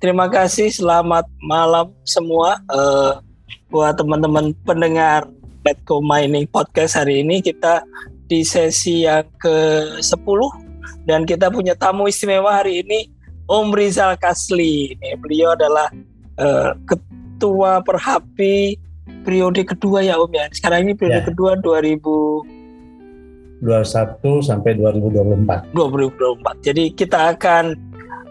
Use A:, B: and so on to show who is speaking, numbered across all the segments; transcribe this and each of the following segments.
A: terima kasih. Selamat malam semua uh, buat teman-teman pendengar Letco Mining Podcast hari ini. Kita di sesi yang ke-10 dan kita punya tamu istimewa hari ini Om Rizal Kasli. Ini beliau adalah uh, ketua Perhapi periode kedua ya Om ya. Sekarang ini periode ya. kedua 2021
B: sampai 2024.
A: 2024. Jadi kita akan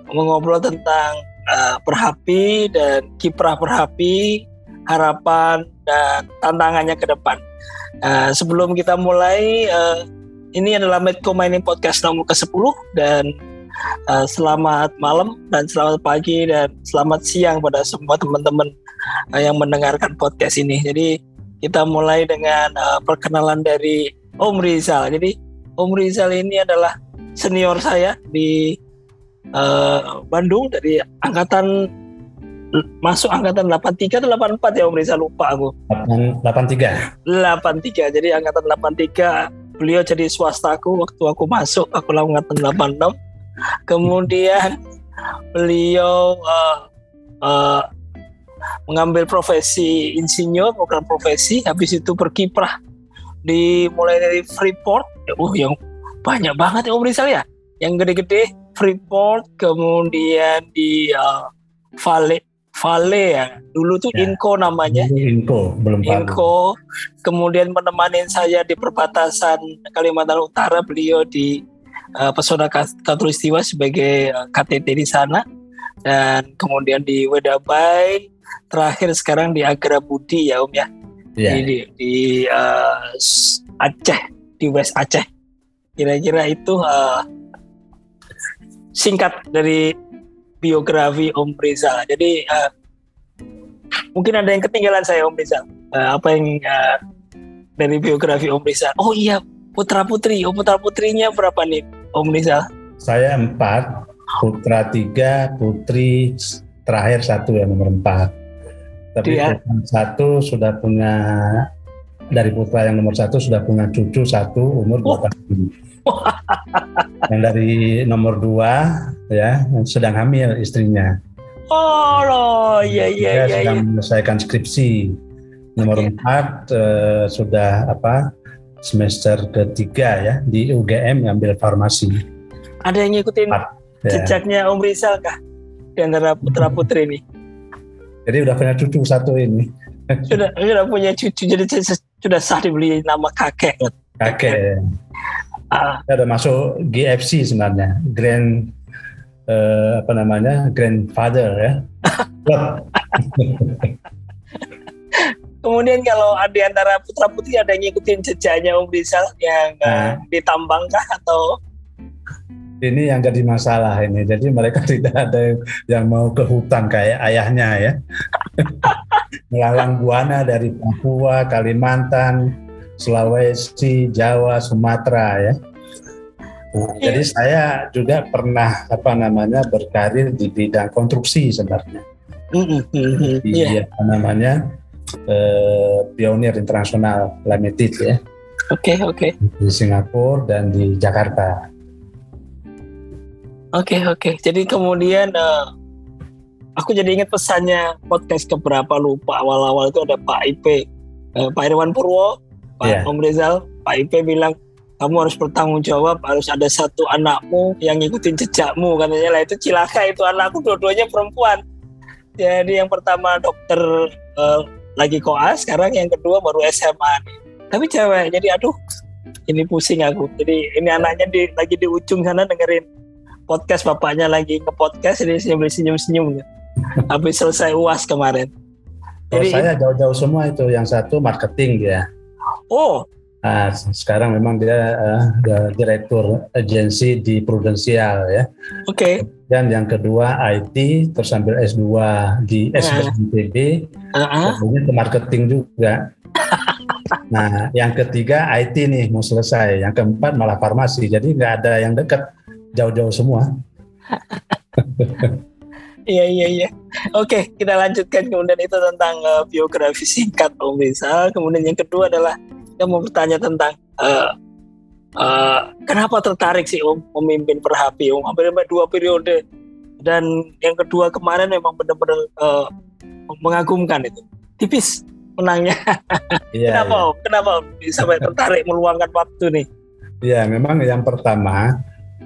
A: mengobrol tentang uh, Perhapi dan kiprah Perhapi, harapan dan tantangannya ke depan. Uh, sebelum kita mulai, uh, ini adalah Medco Mining Podcast nomor ke-10 dan uh, selamat malam dan selamat pagi dan selamat siang pada semua teman-teman uh, yang mendengarkan podcast ini. Jadi kita mulai dengan uh, perkenalan dari Om Rizal. Jadi Om Rizal ini adalah senior saya di uh, Bandung dari angkatan masuk angkatan 83 atau 84 ya Om Rizal lupa aku.
B: 83.
A: 83. Jadi angkatan 83 beliau jadi swastaku waktu aku masuk aku angkatan 86. Kemudian beliau uh, uh, mengambil profesi insinyur, bukan profesi, habis itu berkiprah di mulai dari Freeport, uh yang banyak banget ya Om Rizal ya, yang gede-gede Freeport, kemudian di uh, Vale, Vale ya, dulu tuh ya. Inco namanya.
B: Inco, belum
A: Inco, kemudian menemani saya di perbatasan Kalimantan Utara, beliau di uh, Pesona Katulistiwa sebagai uh, KTT di sana dan kemudian di Wedabai terakhir sekarang di Agra Budi ya Om ya. Yeah. Di, di, di uh, Aceh, di West Aceh. Kira-kira itu uh, singkat dari biografi Om Rizal. Jadi uh, mungkin ada yang ketinggalan saya Om Rizal. Uh, apa yang uh, dari biografi Om Rizal? Oh iya, putra putri. Oh putra putrinya berapa nih Om Rizal?
B: Saya empat, putra tiga, putri terakhir satu yang nomor empat. Tapi ya. satu sudah punya dari putra yang nomor satu sudah punya cucu satu umur dua oh. tahun. yang dari nomor dua ya sedang hamil istrinya.
A: Oh loh, iya iya
B: iya. Sedang ya. menyelesaikan skripsi. Nomor okay. empat uh, sudah apa semester ketiga ya di UGM ngambil farmasi.
A: Ada yang ngikutin empat, ya. jejaknya Om Rizal kah di antara putra putri ini?
B: Jadi udah punya cucu satu ini.
A: sudah sudah punya cucu jadi sudah sah dibeli nama kakek.
B: Kakek. Uh, udah masuk GFC sebenarnya, Grand uh, apa namanya grandfather ya.
A: Kemudian kalau di antara putra putri ada yang ngikutin jejaknya Om Rizal yang uh, ditambang kah atau
B: ini yang jadi masalah ini. Jadi mereka tidak ada yang mau ke hutan kayak ayahnya ya. Melalang buana dari Papua, Kalimantan, Sulawesi, Jawa, Sumatera ya. Nah, jadi saya juga pernah apa namanya berkarir di bidang konstruksi sebenarnya. Mm-hmm. Di yeah. apa namanya eh, pionir internasional Limited ya.
A: Oke okay, oke. Okay.
B: Di Singapura dan di Jakarta.
A: Oke okay, oke. Okay. Jadi kemudian uh, aku jadi ingat pesannya podcast keberapa lupa awal-awal itu ada Pak IP, uh, Pak Irwan Purwo, Pak yeah. Om Rizal, Pak IP bilang kamu harus bertanggung jawab, harus ada satu anakmu yang ngikutin jejakmu katanya lah itu cilaka itu anakku dua-duanya perempuan. Jadi yang pertama dokter uh, lagi koas, sekarang yang kedua baru SMA. Tapi cewek, jadi aduh ini pusing aku. Jadi ini anaknya di, lagi di ujung sana dengerin podcast bapaknya lagi nge-podcast ini senyum-senyum habis selesai uas kemarin
B: oh, jadi saya jauh-jauh semua itu yang satu marketing dia
A: oh
B: Nah, sekarang memang dia uh, direktur agensi di Prudensial ya.
A: Oke. Okay.
B: Dan yang kedua IT, terus ambil S2 di SBMPB, uh -huh. kemudian ke marketing juga. nah, yang ketiga IT nih mau selesai, yang keempat malah farmasi. Jadi nggak ada yang dekat jauh-jauh semua.
A: Iya iya iya. Oke, kita lanjutkan kemudian itu tentang uh, biografi singkat Om Rizal. Kemudian yang kedua adalah kita mau bertanya tentang uh, uh, kenapa tertarik sih Om memimpin Perhapi Om hampir dua periode dan yang kedua kemarin memang benar-benar uh, mengagumkan itu. Tipis menangnya. Yeah, Kenapa? Yeah. Kenapa sampai tertarik meluangkan waktu nih?
B: Ya, memang yang pertama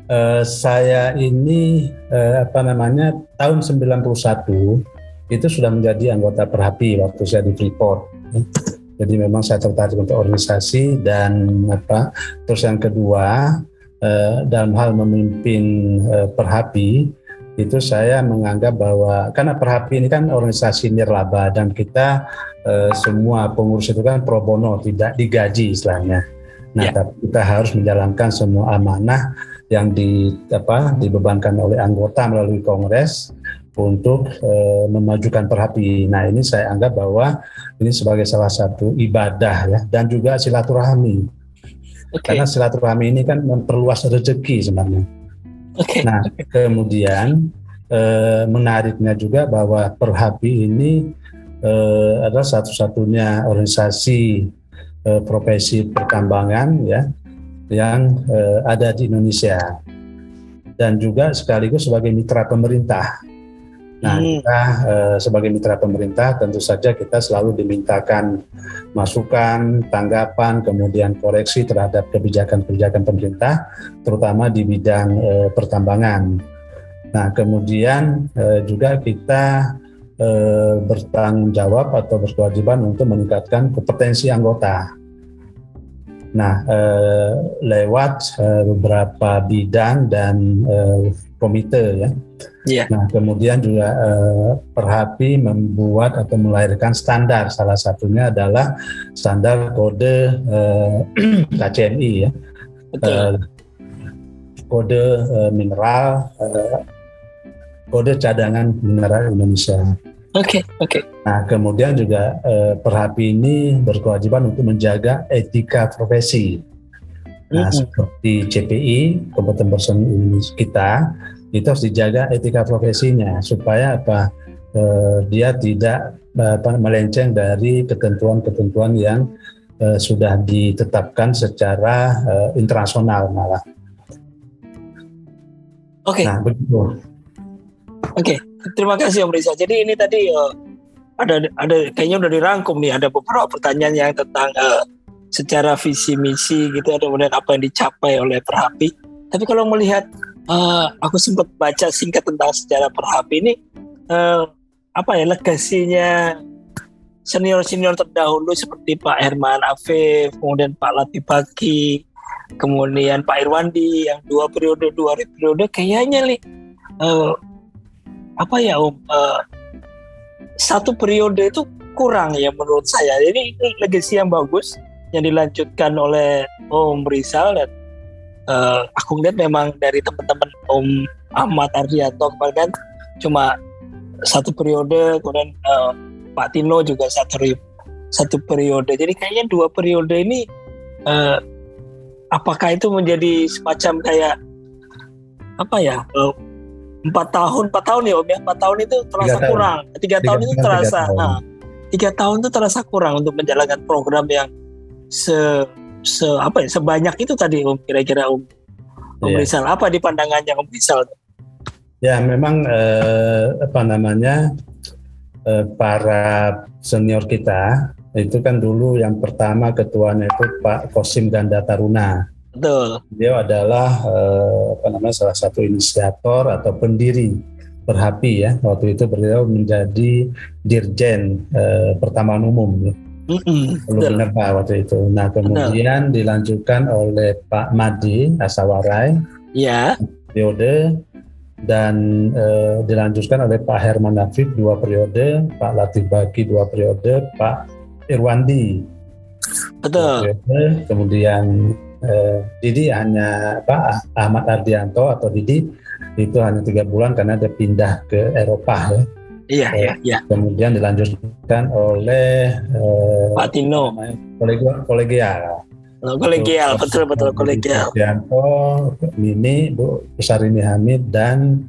B: uh, saya ini uh, apa namanya tahun 91 itu sudah menjadi anggota Perhapi waktu saya di Freeport. Jadi memang saya tertarik untuk organisasi dan apa. Terus yang kedua uh, dalam hal memimpin uh, Perhapi itu saya menganggap bahwa karena Perhapi ini kan organisasi nirlaba dan kita uh, semua pengurus itu kan pro bono tidak digaji istilahnya. Nah, ya. tapi kita harus menjalankan semua amanah yang di apa dibebankan oleh anggota melalui kongres untuk uh, memajukan perhapi. Nah, ini saya anggap bahwa ini sebagai salah satu ibadah ya dan juga silaturahmi. Okay. Karena silaturahmi ini kan memperluas rezeki sebenarnya. Okay. Nah, kemudian eh, menariknya juga bahwa Perhapi ini eh, adalah satu-satunya organisasi eh, profesi pertambangan ya yang eh, ada di Indonesia dan juga sekaligus sebagai mitra pemerintah. Nah, hmm. kita eh, sebagai mitra pemerintah tentu saja kita selalu dimintakan masukan, tanggapan, kemudian koreksi terhadap kebijakan-kebijakan pemerintah, terutama di bidang eh, pertambangan. Nah, kemudian eh, juga kita eh, bertanggung jawab atau berkewajiban untuk meningkatkan kompetensi anggota. Nah, eh, lewat eh, beberapa bidang dan eh, komite ya. Yeah. Nah, kemudian juga eh, Perhapi membuat atau melahirkan standar. Salah satunya adalah standar kode eh, KCMI ya. Eh, kode eh, mineral, eh, kode cadangan mineral Indonesia.
A: Oke, okay, oke. Okay.
B: Nah, kemudian juga eh, Perhapi ini berkewajiban untuk menjaga etika profesi. Nah, mm-hmm. seperti CPI, kompeten person kita, itu harus dijaga etika profesinya supaya apa eh, dia tidak apa, melenceng dari ketentuan-ketentuan yang eh, sudah ditetapkan secara eh, internasional malah.
A: Oke. Okay. Nah, begitu. Oke, okay. Terima kasih Om Risa. Jadi ini tadi uh, ada ada kayaknya udah dirangkum nih ada beberapa pertanyaan yang tentang uh, secara visi misi gitu ada kemudian apa yang dicapai oleh Perhapi. Tapi kalau melihat uh, aku sempat baca singkat tentang sejarah Perhap ini uh, apa ya legasinya senior-senior terdahulu seperti Pak Herman Afif, kemudian Pak Latif Baki, kemudian Pak Irwandi yang dua periode dua periode kayaknya nih uh, apa ya Om uh, satu periode itu kurang ya menurut saya. Jadi ini legasi yang bagus yang dilanjutkan oleh Om Rizal dan uh, aku lihat memang dari teman-teman Om Ahmad Ardianto kemarin cuma satu periode kemudian uh, Pak Tino juga satu satu periode jadi kayaknya dua periode ini uh, apakah itu menjadi semacam kayak apa ya empat tahun empat tahun ya om ya empat tahun itu terasa tiga kurang tahun. tiga, tahun itu terasa tiga tahun. Nah, tiga tahun itu terasa kurang untuk menjalankan program yang se se apa ya sebanyak itu tadi Om kira-kira Om Om yeah. Rizal apa di pandangannya Om Rizal?
B: Ya memang eh, apa namanya eh, para senior kita itu kan dulu yang pertama ketuanya itu Pak Kosim Ganda Taruna. Betul. Dia adalah eh, apa namanya salah satu inisiator atau pendiri Perhapi ya waktu itu beliau menjadi dirjen eh, pertamaan umum. Ya Mm-hmm. Belum Pak waktu itu. Nah kemudian Betul. dilanjutkan oleh Pak Madi Asawarai.
A: Ya.
B: Periode dan eh, dilanjutkan oleh Pak Herman Nafif dua periode, Pak Latif Baki dua periode, Pak Irwandi.
A: Betul.
B: Periode. Kemudian eh, Didi hanya Pak Ahmad Ardianto atau Didi itu hanya tiga bulan karena dia pindah ke Eropa ya.
A: Iya, eh, iya, iya.
B: Kemudian dilanjutkan oleh
A: eh, Pak Tino.
B: Kolegial. kolegial.
A: Oh, kolegial, betul betul kolegial.
B: Yanto, Mini, Bu Besarini Hamid dan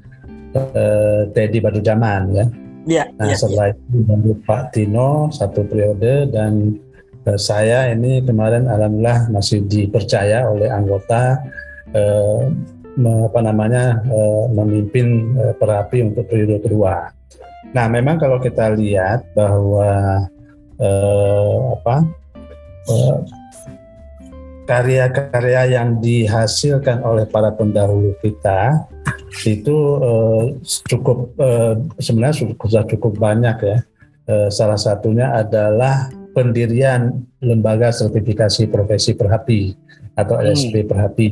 B: eh, Teddy Jaman ya.
A: Iya.
B: Nah
A: ya,
B: setelah ya. itu Pak Tino satu periode dan saya ini kemarin alhamdulillah masih dipercaya oleh anggota eh, apa namanya uh, memimpin uh, Perapi untuk periode kedua. Nah, memang kalau kita lihat bahwa uh, apa uh, karya-karya yang dihasilkan oleh para pendahulu kita itu uh, cukup uh, sebenarnya sudah cukup banyak ya. Uh, salah satunya adalah pendirian lembaga sertifikasi profesi perhapi atau LSP hmm. perhapi.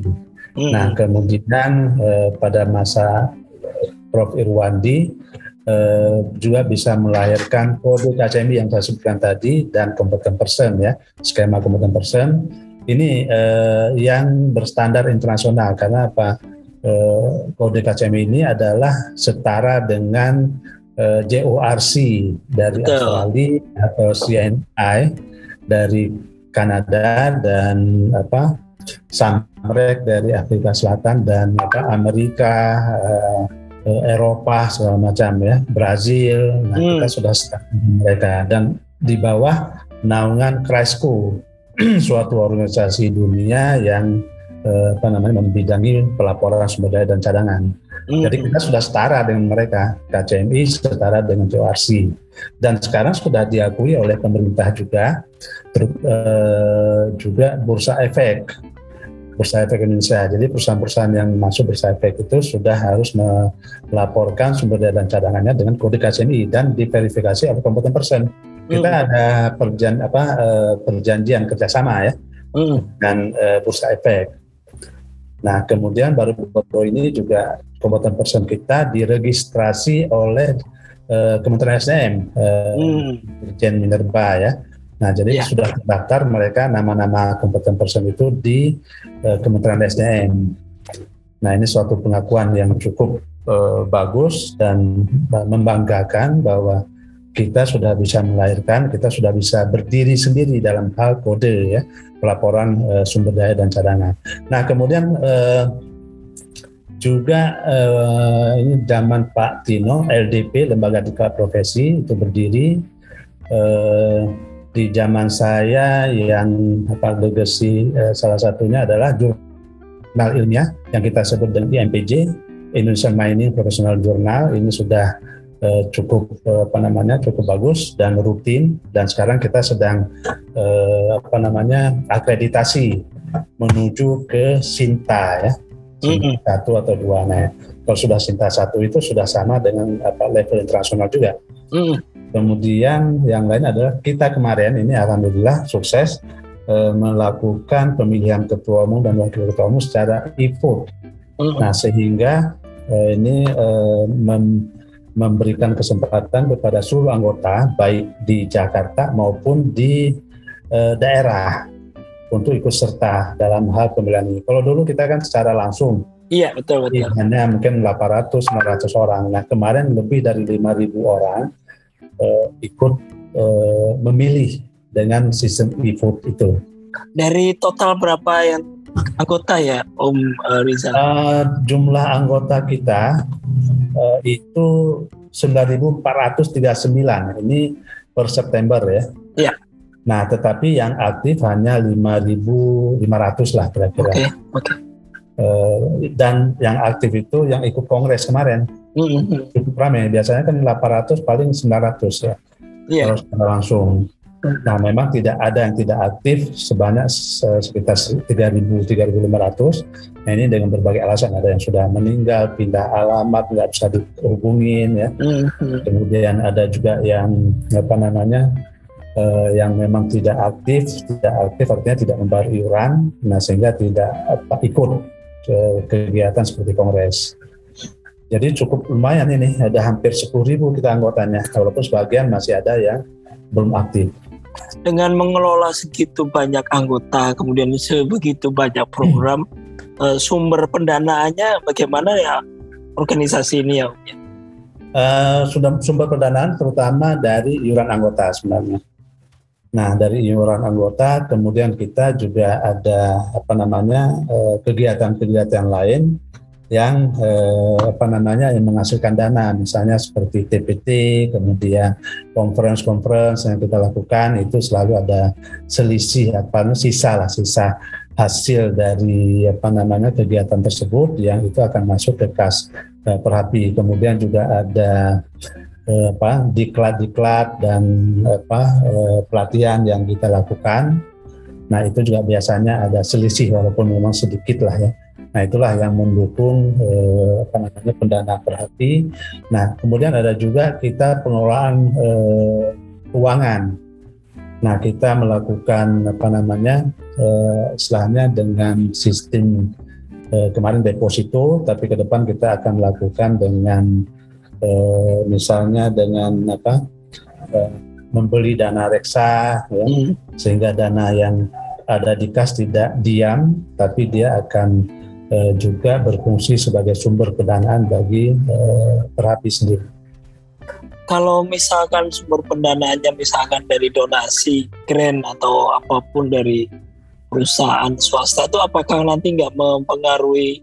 B: Hmm. Nah, kemudian uh, pada masa Prof Irwandi uh, juga bisa melahirkan kode KCMI yang saya sebutkan tadi dan kompeten persen ya, skema kompeten persen ini uh, yang berstandar internasional karena apa? Uh, kode KCMI ini adalah setara dengan uh, JORC dari Betul. Australia atau CNI dari Kanada dan apa Samrek dari Afrika Selatan dan apa Amerika, uh, Eropa segala macam ya, Brazil. Nah hmm. kita sudah mereka dan di bawah naungan Cresco, suatu organisasi dunia yang apa namanya membidangi pelaporan sumber daya dan cadangan. Hmm. Jadi kita sudah setara dengan mereka, KCMI setara dengan JORC. Dan sekarang sudah diakui oleh pemerintah juga, ter, uh, juga bursa efek bursa efek Indonesia. Jadi perusahaan-perusahaan yang masuk bursa efek itu sudah harus melaporkan sumber daya dan cadangannya dengan kode KCMI dan diverifikasi oleh kompeten persen. Kita hmm. ada perjan apa uh, perjanjian kerjasama ya hmm. dan uh, bursa efek. Nah kemudian baru baru ini juga kompeten persen kita diregistrasi oleh uh, Kementerian SDM, uh, hmm. Dirjen Minerba ya Nah, jadi ya. sudah terdaftar mereka nama-nama kompeten person itu di uh, Kementerian SDM. Nah, ini suatu pengakuan yang cukup uh, bagus dan membanggakan bahwa kita sudah bisa melahirkan, kita sudah bisa berdiri sendiri dalam hal kode ya, pelaporan uh, sumber daya dan cadangan. Nah, kemudian uh, juga uh, ini zaman Pak Tino LDP Lembaga Diklat Profesi itu berdiri. Uh, di zaman saya yang apa legacy eh, salah satunya adalah jurnal ilmiah yang kita sebut dengan IMPJ Indonesian Mining Professional Journal. Ini sudah eh, cukup eh, apa namanya cukup bagus dan rutin. Dan sekarang kita sedang eh, apa namanya akreditasi menuju ke Sinta ya mm-hmm. satu atau dua nah kalau sudah Sinta satu itu sudah sama dengan apa level internasional juga mm-hmm Kemudian yang lain adalah kita kemarin ini alhamdulillah sukses e, melakukan pemilihan ketua umum dan wakil ketua umum secara e-vote. Hmm. Nah sehingga e, ini e, mem, memberikan kesempatan kepada seluruh anggota baik di Jakarta maupun di e, daerah untuk ikut serta dalam hal pemilihan ini. Kalau dulu kita kan secara langsung
A: Iya betul betul.
B: Hanya mungkin 800 900 orang. Nah kemarin lebih dari 5.000 orang uh, ikut uh, memilih dengan sistem e-vote itu.
A: Dari total berapa yang anggota ya Om uh, Rizal? Uh,
B: jumlah anggota kita uh, itu 9.439. Ini per September ya.
A: Iya.
B: Nah, tetapi yang aktif hanya 5.500 lah kira-kira. Oke, okay. Okay. Uh, dan yang aktif itu yang ikut kongres kemarin mm-hmm. cukup ramai. Biasanya kan 800 paling 900 ya. Yeah. Kalau secara langsung. Nah, memang tidak ada yang tidak aktif sebanyak sekitar 3.000 3.500. Nah, ini dengan berbagai alasan ada yang sudah meninggal, pindah alamat, nggak bisa dihubungin ya. Mm-hmm. Kemudian ada juga yang apa namanya uh, yang memang tidak aktif, tidak aktif artinya tidak membayar iuran, nah sehingga tidak apa, ikut ke kegiatan seperti kongres. Jadi cukup lumayan ini, ada hampir 10 ribu kita anggotanya, walaupun sebagian masih ada yang belum aktif.
A: Dengan mengelola segitu banyak anggota, kemudian sebegitu banyak program, hmm. sumber pendanaannya bagaimana ya organisasi ini ya?
B: Uh, sudah sumber pendanaan terutama dari iuran anggota sebenarnya. Nah dari iuran anggota, kemudian kita juga ada apa namanya eh, kegiatan-kegiatan lain yang eh, apa namanya yang menghasilkan dana misalnya seperti TPT kemudian conference-conference yang kita lakukan itu selalu ada selisih apa sisa lah sisa hasil dari apa namanya kegiatan tersebut yang itu akan masuk ke kas uh, perhapi. Kemudian juga ada uh, apa diklat-diklat dan apa uh, pelatihan yang kita lakukan. Nah itu juga biasanya ada selisih walaupun memang sedikit lah ya. Nah itulah yang mendukung eh, apa namanya pendana perhati. Nah kemudian ada juga kita pengelolaan eh, keuangan. Nah kita melakukan apa namanya eh, istilahnya dengan sistem eh, kemarin deposito, tapi ke depan kita akan lakukan dengan eh, misalnya dengan apa eh, membeli dana reksa, ya, hmm. sehingga dana yang ada di kas tidak diam, tapi dia akan Eh, juga berfungsi sebagai sumber pendanaan bagi eh, terapi sendiri.
A: Kalau misalkan sumber pendanaannya misalkan dari donasi, grant atau apa pun dari perusahaan swasta itu apakah nanti nggak mempengaruhi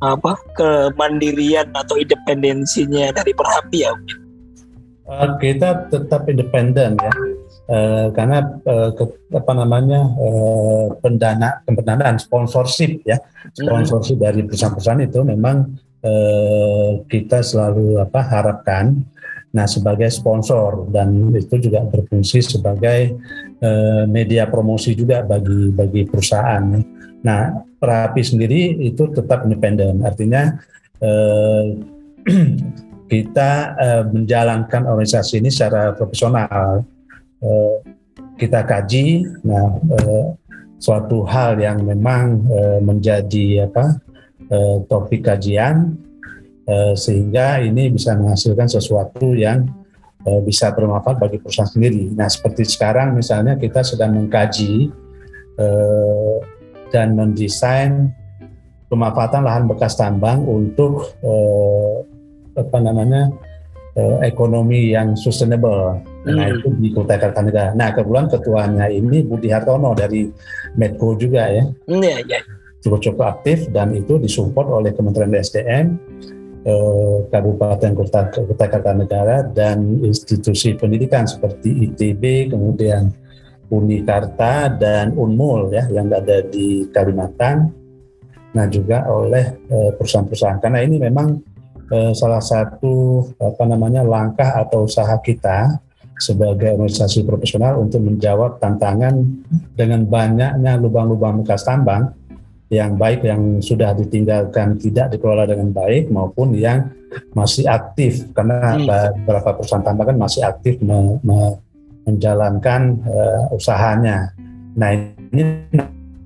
A: apa kemandirian atau independensinya dari Perhapi ya?
B: Uh, kita tetap independen ya. Eh, karena uh, ke, apa namanya uh, pendana pendanaan sponsorship ya. Sponsorship dari perusahaan-perusahaan itu memang uh, kita selalu apa harapkan. Nah sebagai sponsor dan itu juga berfungsi sebagai uh, media promosi juga bagi bagi perusahaan nah terapi sendiri itu tetap independen artinya uh, kita uh, menjalankan organisasi ini secara profesional Eh, kita kaji. Nah, eh, suatu hal yang memang eh, menjadi apa topik kajian sehingga ini bisa menghasilkan sesuatu yang bisa bermanfaat bagi perusahaan sendiri. Nah, seperti sekarang misalnya kita sedang mengkaji dan mendesain pemanfaatan lahan bekas tambang untuk apa namanya ekonomi yang sustainable Nah hmm. itu di Kota Kartanegara. Nah kebetulan ketuanya ini Budi Hartono dari Medco juga ya. Hmm, iya, iya. Cukup cukup aktif dan itu disupport oleh Kementerian SDM, eh, Kabupaten Kota, Kota Kartanegara dan institusi pendidikan seperti ITB, kemudian Unikarta dan Unmul ya yang ada di Kalimantan. Nah juga oleh eh, perusahaan-perusahaan karena ini memang eh, salah satu apa namanya langkah atau usaha kita sebagai organisasi profesional untuk menjawab tantangan dengan banyaknya lubang-lubang bekas tambang yang baik yang sudah ditinggalkan tidak dikelola dengan baik maupun yang masih aktif karena hmm. beberapa perusahaan tambang kan masih aktif me, me, menjalankan uh, usahanya. Nah ini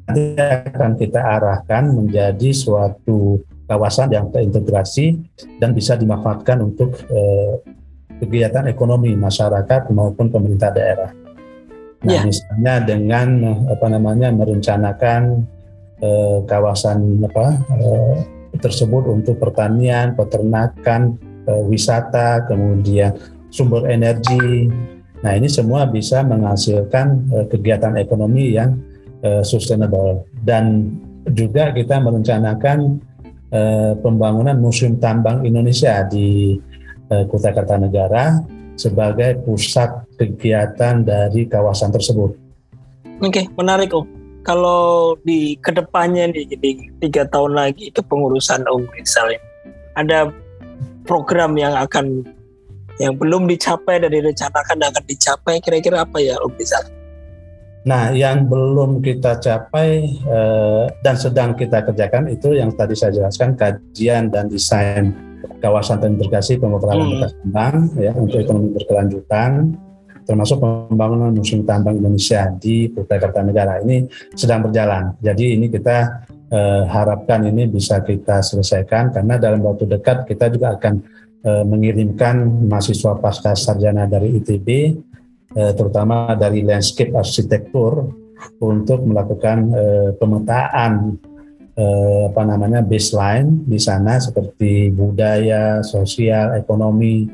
B: nanti akan kita arahkan menjadi suatu kawasan yang terintegrasi dan bisa dimanfaatkan untuk uh, kegiatan ekonomi masyarakat maupun pemerintah daerah. Nah, yeah. misalnya dengan apa namanya merencanakan eh, kawasan apa eh, tersebut untuk pertanian, peternakan, eh, wisata, kemudian sumber energi. Nah, ini semua bisa menghasilkan eh, kegiatan ekonomi yang eh, sustainable dan juga kita merencanakan eh, pembangunan museum tambang Indonesia di eh, Kutai Kartanegara sebagai pusat kegiatan dari kawasan tersebut.
A: Oke, menarik Om. Kalau di ke depannya nih, jadi tiga tahun lagi kepengurusan Om misalnya, ada program yang akan yang belum dicapai dan direncanakan akan dicapai, kira-kira apa ya Om bisa?
B: Nah, yang belum kita capai eh, dan sedang kita kerjakan itu yang tadi saya jelaskan kajian dan desain kawasan terintegrasi pemutaran hmm. bekas tambang ya untuk ekonomi berkelanjutan termasuk pembangunan museum tambang Indonesia di Kutai Kartanegara ini sedang berjalan. Jadi ini kita eh, harapkan ini bisa kita selesaikan karena dalam waktu dekat kita juga akan eh, mengirimkan mahasiswa pasca sarjana dari ITB eh, terutama dari landscape arsitektur untuk melakukan eh, pemetaan eh, apa namanya baseline di sana seperti budaya, sosial, ekonomi.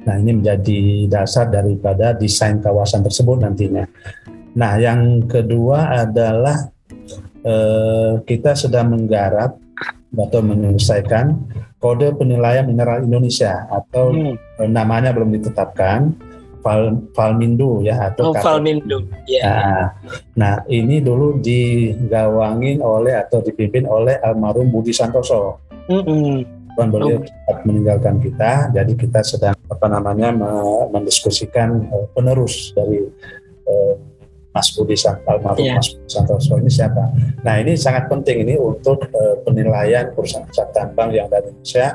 B: Nah ini menjadi dasar daripada desain kawasan tersebut nantinya. Nah yang kedua adalah eh, kita sedang menggarap atau menyelesaikan kode penilaian mineral Indonesia atau hmm. namanya belum ditetapkan Val, Valmindo ya atau
A: oh, Valmindo.
B: Ya. Nah, nah, ini dulu digawangin oleh atau dipimpin oleh almarhum Budi Santoso. Mm -hmm. Dan beliau oh. meninggalkan kita, jadi kita sedang apa namanya mendiskusikan uh, penerus dari uh, Mas Budi almarhum yeah. Mas Budi Santoso ini siapa? Nah ini sangat penting ini untuk uh, penilaian perusahaan-perusahaan tambang yang ada di Indonesia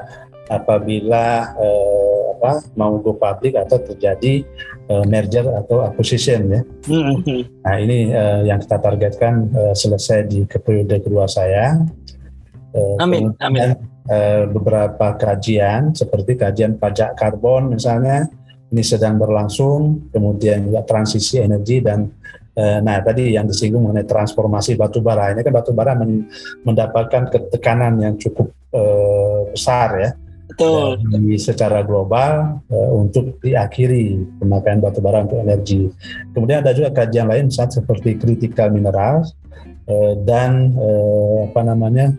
B: apabila uh, apa mau go public atau terjadi uh, merger atau acquisition ya. Mm-hmm. Nah ini uh, yang kita targetkan uh, selesai di periode kedua saya.
A: Uh, amin. Amin.
B: Uh, beberapa kajian seperti kajian pajak karbon misalnya ini sedang berlangsung, kemudian juga transisi energi dan Nah, tadi yang disinggung mengenai transformasi batu bara ini kan batu bara mendapatkan ketekanan yang cukup uh, besar ya Betul. Secara global uh, untuk diakhiri pemakaian batu bara untuk energi. Kemudian ada juga kajian lain misalnya seperti critical mineral uh, dan apa namanya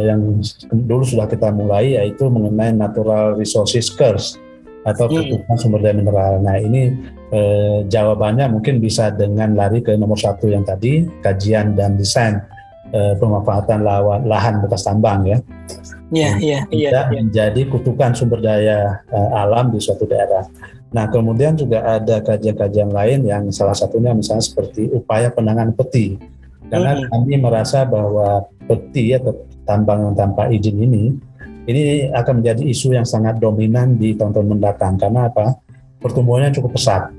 B: yang dulu sudah kita mulai yaitu mengenai natural resources curse atau hmm. kebutuhan sumber daya mineral. Nah ini eh, jawabannya mungkin bisa dengan lari ke nomor satu yang tadi kajian dan desain eh, pemanfaatan lahan bekas tambang ya.
A: Iya, iya, iya.
B: Tidak ya. menjadi kutukan sumber daya uh, alam di suatu daerah. Nah, kemudian juga ada kajian-kajian lain yang salah satunya misalnya seperti upaya penanganan peti. Karena hmm. kami merasa bahwa peti atau tambang tanpa izin ini ini akan menjadi isu yang sangat dominan di tahun-tahun mendatang karena apa? Pertumbuhannya cukup pesat.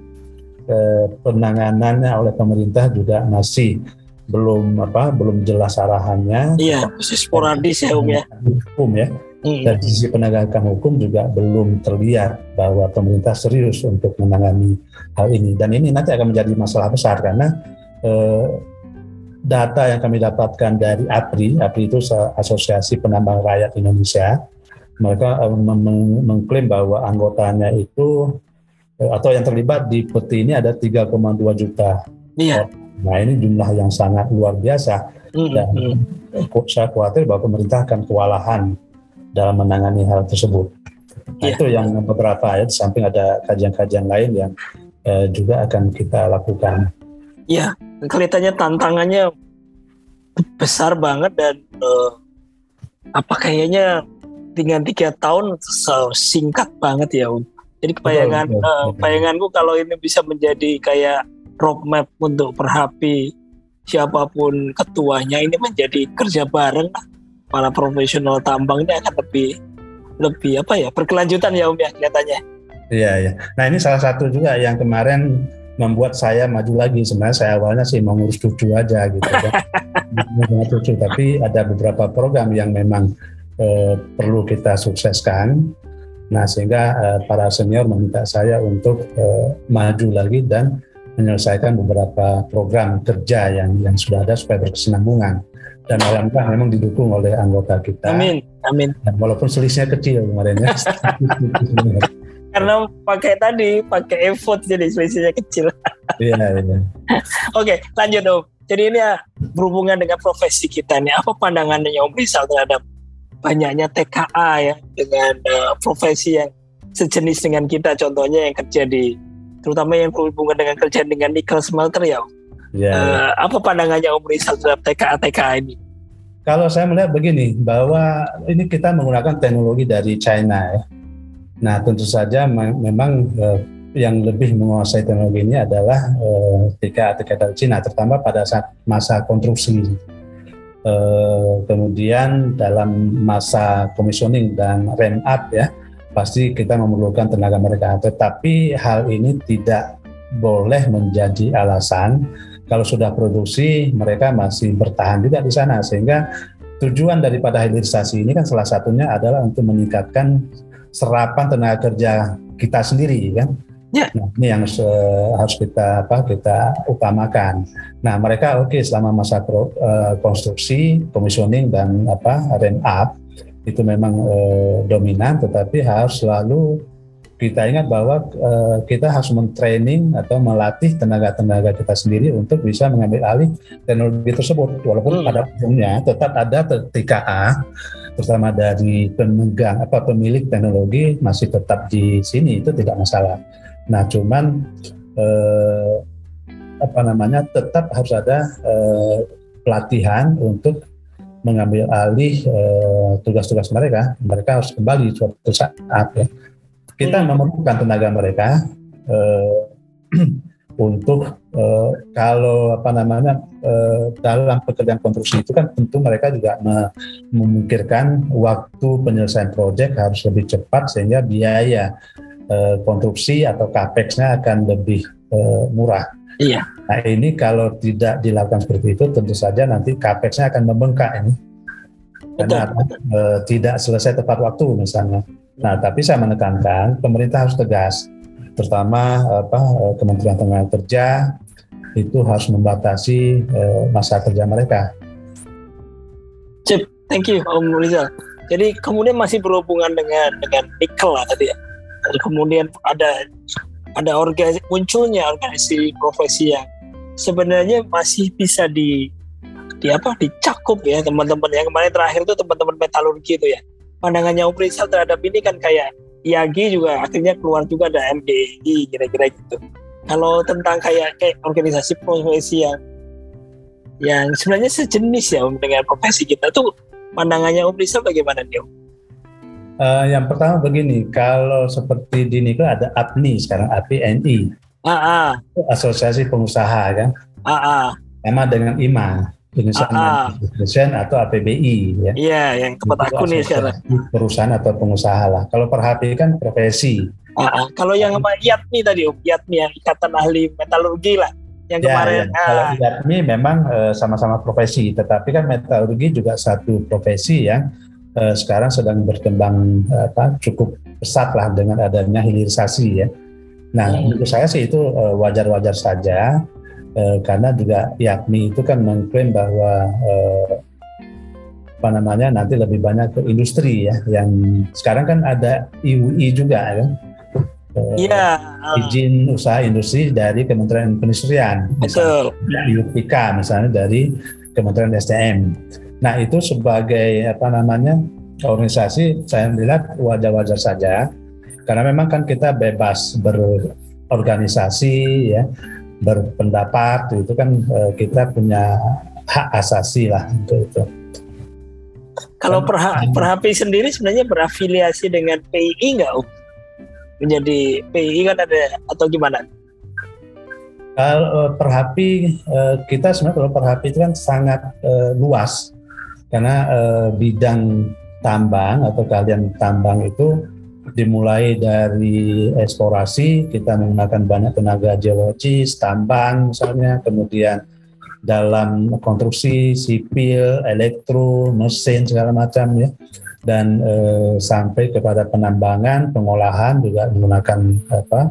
B: Eh, penanganannya oleh pemerintah juga masih belum apa belum jelas arahannya.
A: Iya, masih sporadis ya Om ya.
B: Hukum ya. Hmm. Dari sisi penegakan hukum juga belum terlihat bahwa pemerintah serius untuk menangani hal ini. Dan ini nanti akan menjadi masalah besar karena eh, data yang kami dapatkan dari APRI, APRI itu Asosiasi Penambang Rakyat Indonesia, mereka eh, mengklaim bahwa anggotanya itu eh, atau yang terlibat di peti ini ada 3,2 juta.
A: Iya.
B: Nah ini jumlah yang sangat luar biasa mm-hmm. dan saya khawatir bahwa pemerintah akan kewalahan dalam menangani hal tersebut. Nah yeah. itu yang beberapa ya, di samping ada kajian-kajian lain yang eh, juga akan kita lakukan.
A: Iya, kelihatannya tantangannya besar banget dan uh, apa kayaknya dengan tiga tahun singkat banget ya. Jadi kebayangan, betul, betul, uh, bayanganku kalau ini bisa menjadi kayak roadmap untuk perhapi siapa pun ketuanya ini menjadi kerja bareng para profesional tambang ini akan lebih lebih apa ya berkelanjutan ya Om ya kelihatannya.
B: Iya iya. Nah ini salah satu juga yang kemarin membuat saya maju lagi. Sebenarnya saya awalnya sih mau ngurus cucu aja gitu ya. cucu, tapi ada beberapa program yang memang eh, perlu kita sukseskan. Nah sehingga eh, para senior meminta saya untuk eh, maju lagi dan menyelesaikan beberapa program kerja yang yang sudah ada supaya berkesinambungan dan alhamdulillah memang didukung oleh anggota kita.
A: Amin, amin.
B: Dan walaupun selisihnya kecil kemarin ya.
A: Karena pakai tadi pakai effort jadi selisihnya kecil.
B: Iya, iya.
A: Oke, lanjut Om. Jadi ini ya berhubungan dengan profesi kita nih. Apa pandangannya Om Rizal terhadap banyaknya TKA ya dengan uh, profesi yang sejenis dengan kita contohnya yang kerja di terutama yang berhubungan dengan kerjaan dengan nikel smelter ya. Ya, uh, Apa pandangannya Om Rizal terhadap TKA-TKA ini?
B: Kalau saya melihat begini, bahwa ini kita menggunakan teknologi dari China ya. Nah tentu saja memang uh, yang lebih menguasai teknologi ini adalah uh, TKA-TKA dari China, terutama pada saat masa konstruksi. Uh, kemudian dalam masa commissioning dan ramp up ya, pasti kita memerlukan tenaga mereka. Tetapi hal ini tidak boleh menjadi alasan kalau sudah produksi mereka masih bertahan juga di sana sehingga tujuan daripada hilirisasi ini kan salah satunya adalah untuk meningkatkan serapan tenaga kerja kita sendiri kan. Ya. Nah, ini yang harus kita apa kita utamakan. Nah, mereka oke okay, selama masa pro, uh, konstruksi, commissioning dan apa ramp up itu memang eh, dominan, tetapi harus selalu kita ingat bahwa eh, kita harus mentraining atau melatih tenaga-tenaga kita sendiri untuk bisa mengambil alih teknologi tersebut. Walaupun hmm. pada umumnya tetap ada TKA, terutama dari pemegang apa pemilik teknologi masih tetap di sini itu tidak masalah. Nah, cuman eh, apa namanya tetap harus ada eh, pelatihan untuk mengambil alih eh, tugas-tugas mereka. Mereka harus kembali suatu saat ya. Kita hmm. memerlukan tenaga mereka eh, untuk eh, kalau apa namanya eh, dalam pekerjaan konstruksi itu kan tentu mereka juga memikirkan waktu penyelesaian proyek harus lebih cepat sehingga biaya eh, konstruksi atau capex-nya akan lebih eh, murah.
A: Iya.
B: Nah ini kalau tidak dilakukan seperti itu tentu saja nanti capex-nya akan membengkak ini karena betul, betul. Eh, tidak selesai tepat waktu misalnya. Nah tapi saya menekankan pemerintah harus tegas terutama apa eh, Kementerian Tenaga Kerja itu harus membatasi uh, masa kerja mereka.
A: Cip, thank you Om Rizal. Jadi kemudian masih berhubungan dengan dengan nikel lah tadi ya. Kemudian ada ada organisasi munculnya organisasi profesi yang sebenarnya masih bisa di di apa dicakup ya teman-teman yang kemarin terakhir itu teman-teman metalurgi itu ya pandangannya Om Rizal terhadap ini kan kayak IAGI juga akhirnya keluar juga ada MDI kira-kira gitu. Kalau tentang kayak kayak organisasi profesi yang yang sebenarnya sejenis ya dengan profesi kita tuh pandangannya Om Rizal bagaimana nih
B: Uh, yang pertama begini, kalau seperti di Nikel ada APNI sekarang APNI,
A: ah, ah.
B: Asosiasi Pengusaha kan,
A: ah, ah.
B: sama dengan IMA. Indonesia ah, ah. atau APBI ya.
A: Iya, yang tempat aku nih sekarang.
B: Perusahaan atau pengusaha lah. Kalau perhati kan profesi.
A: Ah. Kalau yang sama IATMI tadi, IATMI yang Ikatan Ahli Metalurgi lah. Yang ya, kemarin.
B: Ya. Kalau ah. IATMI memang uh, sama-sama profesi, tetapi kan metalurgi juga satu profesi yang uh, sekarang sedang berkembang apa, cukup pesat lah dengan adanya hilirisasi ya. Nah, hmm. menurut saya sih itu wajar-wajar saja eh, karena juga yakni itu kan mengklaim bahwa eh, apa namanya nanti lebih banyak ke industri ya yang sekarang kan ada IUI juga ya
A: eh, Iya.
B: Uh, izin usaha industri dari Kementerian Perindustrian.
A: Betul.
B: IUPK misalnya dari Kementerian SDM. Nah itu sebagai apa namanya organisasi saya melihat wajar-wajar saja karena memang kan kita bebas berorganisasi ya berpendapat itu kan uh, kita punya hak asasi lah untuk itu.
A: Kalau perha Perhapi sendiri sebenarnya berafiliasi dengan PII nggak, Menjadi PII kan ada atau gimana?
B: Kalau uh, Perhapi uh, kita sebenarnya kalau Perhapi itu kan sangat luas karena bidang tambang atau kalian tambang itu dimulai dari eksplorasi kita menggunakan banyak tenaga geologis, tambang misalnya, kemudian dalam konstruksi sipil, elektro, mesin segala macam ya, dan eh, sampai kepada penambangan, pengolahan juga menggunakan apa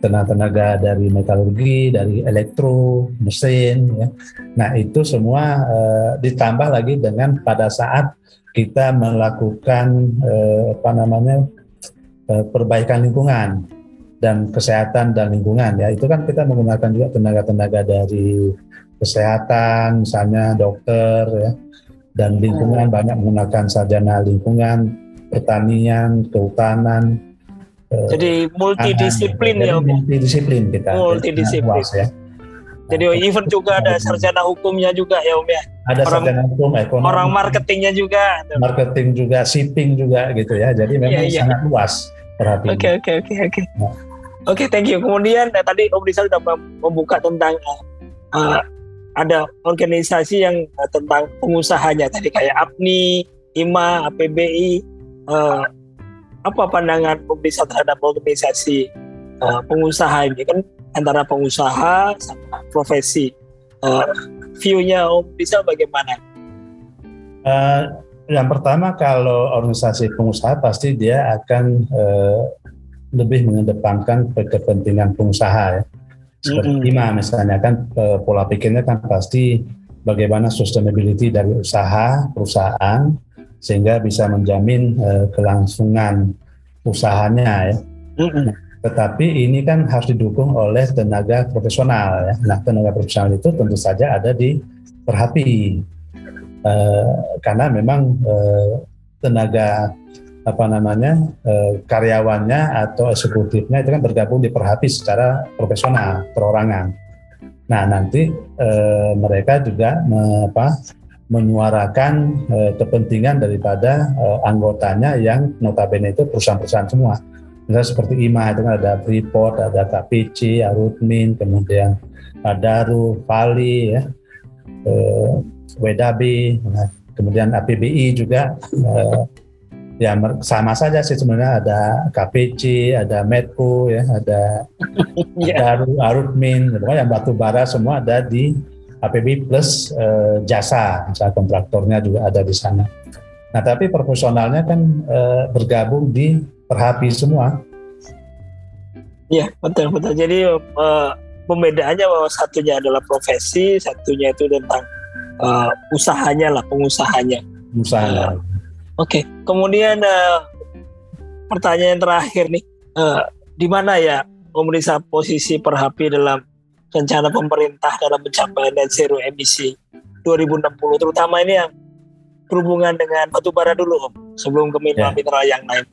B: tenaga-tenaga dari metalurgi, dari elektro, mesin ya. Nah, itu semua eh, ditambah lagi dengan pada saat kita melakukan eh, apa namanya perbaikan lingkungan dan kesehatan dan lingkungan ya. Itu kan kita menggunakan juga tenaga-tenaga dari kesehatan misalnya dokter ya. Dan lingkungan hmm. banyak menggunakan sarjana lingkungan pertanian kehutanan
A: eh, jadi multidisiplin ya
B: multidisiplin kita
A: multidisiplin. ya. Jadi nah, even juga ada sarjana hukumnya juga ya Om ya.
B: Ada orang, sarjana hukum, ekonomi.
A: Orang marketingnya juga.
B: Marketing juga, shipping juga gitu ya. Jadi memang yeah, yeah. sangat luas.
A: Oke oke oke oke. Oke thank you. Kemudian eh, tadi Om Rizal sudah membuka tentang uh, ada organisasi yang uh, tentang pengusahanya tadi kayak APNI, IMA, APBI. Uh, apa pandangan Om Rizal terhadap organisasi uh, pengusaha ini kan antara pengusaha sama profesi. Uh, view-nya Om Rizal bagaimana?
B: Uh, yang pertama kalau organisasi pengusaha pasti dia akan eh, lebih mengedepankan kepentingan pengusaha ya. Seperti mm -hmm. IMA misalnya kan eh, pola pikirnya kan pasti bagaimana sustainability dari usaha perusahaan sehingga bisa menjamin eh, kelangsungan usahanya ya. Mm -hmm. Tetapi ini kan harus didukung oleh tenaga profesional ya. Nah, tenaga profesional itu tentu saja ada di Perhapi uh, karena memang uh, tenaga apa namanya eh, karyawannya atau eksekutifnya itu kan bergabung di Perhapi secara profesional perorangan. Nah nanti eh, mereka juga me, apa, menyuarakan eh, kepentingan daripada eh, anggotanya yang notabene itu perusahaan-perusahaan semua. Misalnya seperti IMA itu kan ada Freeport, ada KPC, Arutmin, kemudian Adaru, Pali, ya, eh, WDB, nah, kemudian APBI juga. Eh, ya sama saja sih sebenarnya ada KPC, ada Medco ya, ada yeah. ada Arutmin, yang batu bara semua ada di APB plus uh, jasa, jasa kontraktornya juga ada di sana. Nah tapi profesionalnya kan uh, bergabung di Perhapi semua.
A: Iya betul betul. Jadi uh, pembedaannya bahwa satunya adalah profesi, satunya itu tentang uh, usahanya lah, pengusahanya.
B: Usaha. Uh,
A: Oke, okay. kemudian uh, pertanyaan terakhir nih, uh, di mana ya pemerintah posisi Perhapi dalam rencana pemerintah dalam mencapai net zero emisi 2060, terutama ini yang berhubungan dengan batu bara dulu, Om, sebelum ke mineral-mineral ya. yang lain.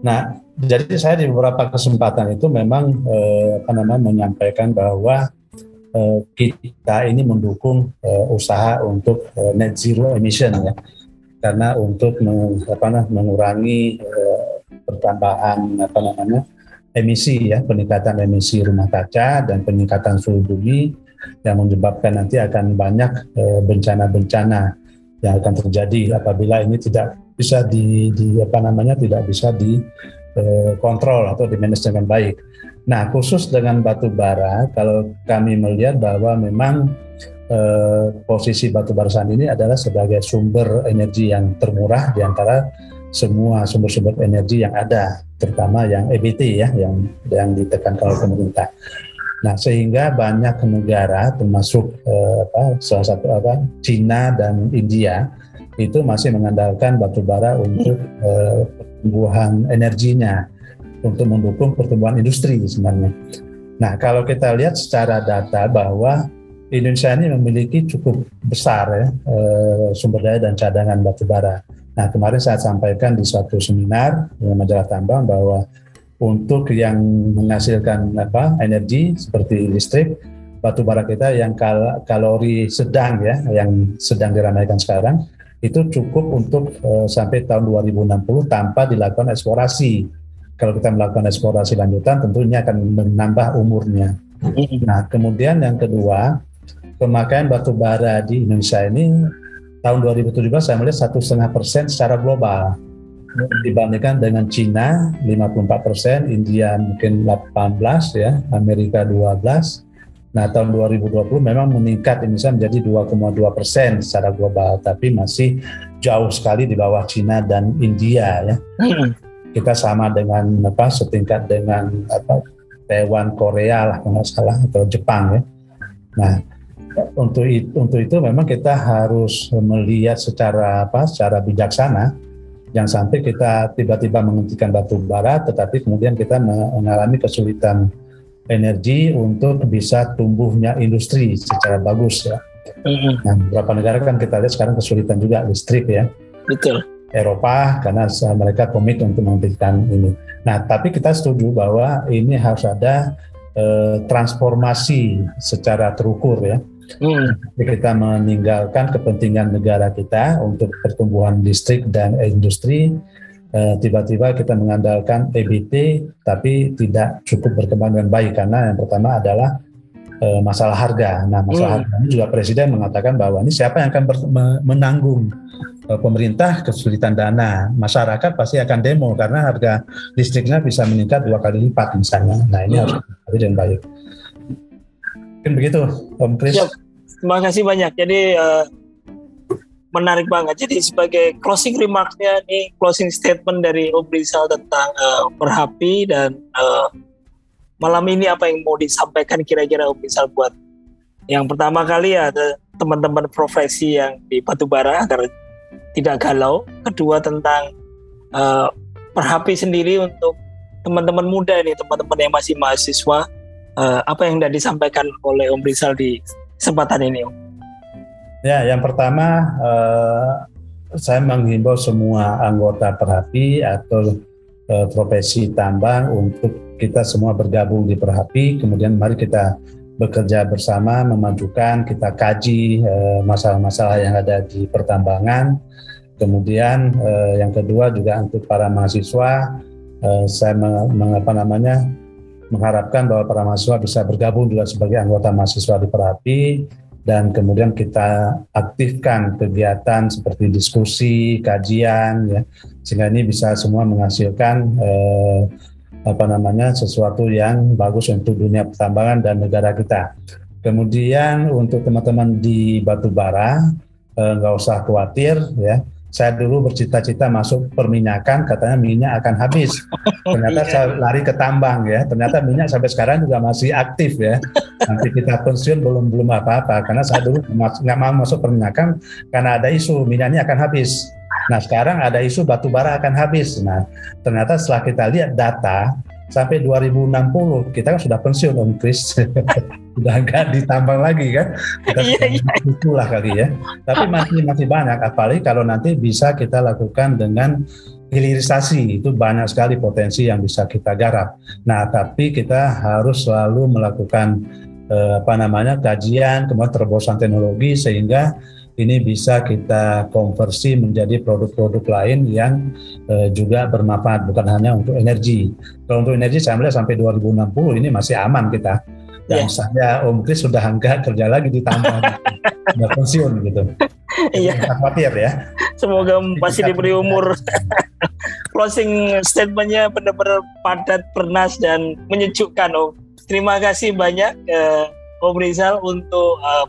B: Nah, jadi saya di beberapa kesempatan itu memang eh, apa namanya menyampaikan bahwa eh, kita ini mendukung eh, usaha untuk eh, net zero emission ya. Karena untuk meng, apa, mengurangi eh, pertambahan apa namanya emisi ya peningkatan emisi rumah kaca dan peningkatan suhu bumi yang menyebabkan nanti akan banyak eh, bencana-bencana eh, yang akan terjadi apabila ini tidak bisa di, di apa namanya tidak bisa dikontrol eh, atau dimanage dengan baik. Nah khusus dengan batu bara kalau kami melihat bahwa memang eh, posisi batu bara sand ini adalah sebagai sumber energi yang termurah di antara semua sumber-sumber energi yang ada, terutama yang EBT ya, yang yang ditekankan oleh pemerintah. Nah, sehingga banyak negara termasuk eh, apa, salah satu apa Cina dan India itu masih mengandalkan batu bara untuk eh, pertumbuhan energinya untuk mendukung pertumbuhan industri sebenarnya. Nah, kalau kita lihat secara data bahwa Indonesia ini memiliki cukup besar ya eh, sumber daya dan cadangan batu bara. Nah kemarin saya sampaikan di suatu seminar dengan majalah tambang bahwa untuk yang menghasilkan apa energi seperti listrik batu bara kita yang kal kalori sedang ya yang sedang diramaikan sekarang itu cukup untuk eh, sampai tahun 2060 tanpa dilakukan eksplorasi. Kalau kita melakukan eksplorasi lanjutan tentunya akan menambah umurnya. Nah, kemudian yang kedua, pemakaian batu bara di Indonesia ini tahun 2017 saya melihat satu setengah persen secara global dibandingkan dengan Cina 54 persen, India mungkin 18 ya, Amerika 12. Nah tahun 2020 memang meningkat Indonesia menjadi 2,2 persen secara global, tapi masih jauh sekali di bawah Cina dan India ya. Hmm. Kita sama dengan apa setingkat dengan apa Taiwan, Korea lah kalau nggak salah atau Jepang ya. Nah untuk itu, untuk itu memang kita harus melihat secara apa secara bijaksana jangan sampai kita tiba-tiba menghentikan batu bara tetapi kemudian kita mengalami kesulitan energi untuk bisa tumbuhnya industri secara bagus ya. Nah, beberapa negara kan kita lihat sekarang kesulitan juga listrik ya.
A: Betul.
B: Eropa karena mereka komit untuk menghentikan ini. Nah, tapi kita setuju bahwa ini harus ada eh, transformasi secara terukur ya Hmm. Kita meninggalkan kepentingan negara kita untuk pertumbuhan listrik dan industri. Eh, tiba-tiba kita mengandalkan EBT, tapi tidak cukup berkembang dengan baik karena yang pertama adalah eh, masalah harga. Nah, masalah hmm. harga ini juga Presiden mengatakan bahwa ini siapa yang akan menanggung eh, pemerintah kesulitan dana, masyarakat pasti akan demo karena harga listriknya bisa meningkat dua kali lipat misalnya. Nah ini hmm. harus dengan baik. Mungkin begitu, Om Kris.
A: Terima kasih banyak. Jadi uh, menarik banget. Jadi sebagai closing remarksnya nih, closing statement dari Om Rizal tentang uh, Perhapi dan uh, malam ini apa yang mau disampaikan kira-kira Om Rizal buat yang pertama kali ya teman-teman profesi yang di batubara agar tidak galau. Kedua tentang uh, sendiri untuk teman-teman muda ini, teman-teman yang masih mahasiswa uh, apa yang sudah disampaikan oleh Om Rizal di kesempatan ini Om?
B: Ya, yang pertama uh, saya menghimbau semua anggota Perhapi atau uh, profesi tambang untuk kita semua bergabung di Perhapi, kemudian mari kita bekerja bersama memajukan, kita kaji masalah-masalah uh, yang ada di pertambangan. Kemudian yang kedua juga untuk para mahasiswa, saya mengapa namanya mengharapkan bahwa para mahasiswa bisa bergabung juga sebagai anggota mahasiswa di Perhapi dan kemudian kita aktifkan kegiatan seperti diskusi, kajian, ya, sehingga ini bisa semua menghasilkan eh, apa namanya sesuatu yang bagus untuk dunia pertambangan dan negara kita. Kemudian untuk teman-teman di batubara eh, nggak usah khawatir, ya saya dulu bercita-cita masuk perminyakan, katanya minyak akan habis. Ternyata iya. saya lari ke tambang ya. Ternyata minyak sampai sekarang juga masih aktif ya. Nanti kita pensiun belum belum apa-apa karena saya dulu nggak mau masuk perminyakan karena ada isu minyaknya akan habis. Nah sekarang ada isu batu bara akan habis. Nah ternyata setelah kita lihat data sampai 2060 kita kan sudah pensiun Om Kris. Sudah nggak ditambang lagi kan? Kita iya, iya. itulah kali ya. Tapi masih masih banyak. Apalagi kalau nanti bisa kita lakukan dengan hilirisasi. Itu banyak sekali potensi yang bisa kita garap. Nah tapi kita harus selalu melakukan eh, apa namanya kajian kemudian terobosan teknologi sehingga ini bisa kita konversi menjadi produk-produk lain yang uh, juga bermanfaat bukan hanya untuk energi. Kalau untuk energi saya melihat sampai 2060 ini masih aman kita. Dan yeah. saya Om Kris sudah enggak kerja lagi di tambang, sudah pensiun gitu.
A: Iya.
B: Khawatir ya.
A: Semoga masih diberi umur. Closing statementnya benar-benar padat, pernas dan menyejukkan Om. Terima kasih banyak uh, Om Rizal untuk uh,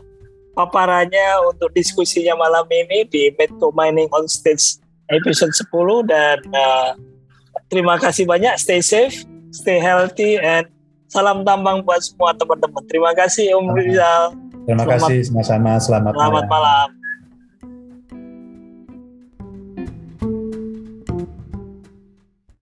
A: paparannya untuk diskusinya malam ini di Medco Mining on Stage episode 10 dan uh, terima kasih banyak. Stay safe stay healthy and salam tambang buat semua teman-teman. Terima kasih Om Rizal
B: terima selamat, kasih sama-sama. Selamat,
A: selamat malam, malam.